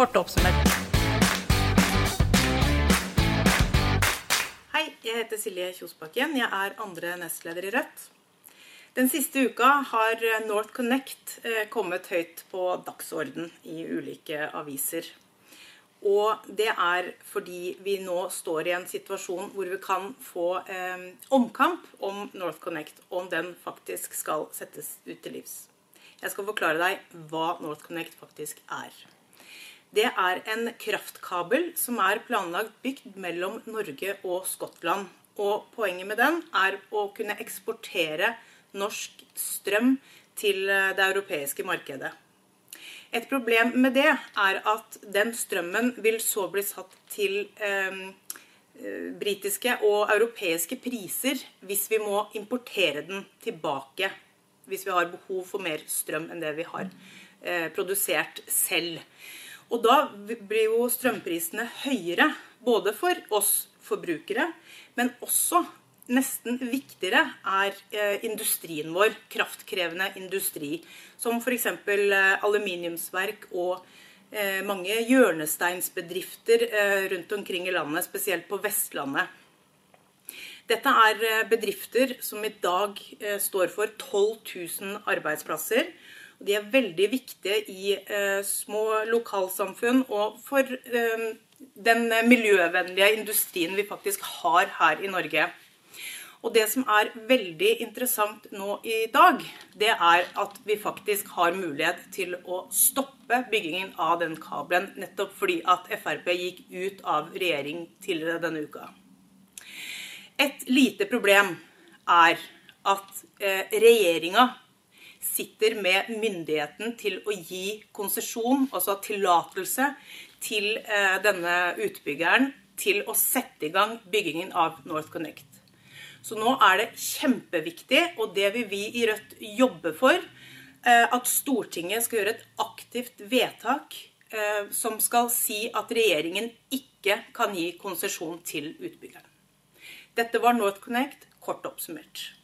kort oppsummert. Hei, jeg heter Silje Kjosbakken. Jeg er andre nestleder i Rødt. Den siste uka har North Connect eh, kommet høyt på dagsorden i ulike aviser. Og det er fordi vi nå står i en situasjon hvor vi kan få eh, omkamp om North Connect, om den faktisk skal settes ut til livs. Jeg skal forklare deg hva North Connect faktisk er. Det er en kraftkabel som er planlagt bygd mellom Norge og Skottland. Og poenget med den er å kunne eksportere norsk strøm til eh, det europeiske markedet. Et problem med det er at den strømmen vil så bli satt til eh, eh britiske og europeiske priser hvis vi må importere den tilbake. Hvis vi har behov for mer strøm enn det vi har eh, produsert selv. Og da blir jo strømprisene høyere, både for oss forbrukere, men også nesten viktigere er eh, industrien vår, kraftkrevende industri. Som f.eks. Eh, aluminiumsverk og eh, mange hjørnesteinsbedrifter rundt omkring i landet, spesielt på Vestlandet. Dette er bedrifter som i dag står for 12 000 arbeidsplasser de er veldig viktige i eh, små lokalsamfunn og for eh, den miljøvennlige industrien vi faktisk har her i Norge. Og det som er veldig interessant nå i dag, det er at vi faktisk har mulighet til å stoppe byggingen av den kabelen, nettopp fordi at Frp gikk ut av regjering tidligere denne uka. Et lite problem er at eh, regjeringa sitter med myndigheten til å gi konsesjon, altså tillatelse, til eh, denne utbyggeren til å sette i gang byggingen av NorthConnect. Så nå er det kjempeviktig, og det vil vi i Rødt jobbe for, eh, at Stortinget skal gjøre et aktivt vedtak eh, som skal si at regjeringen ikke kan gi konsesjon til utbyggeren. Dette var NorthConnect, kort oppsummert.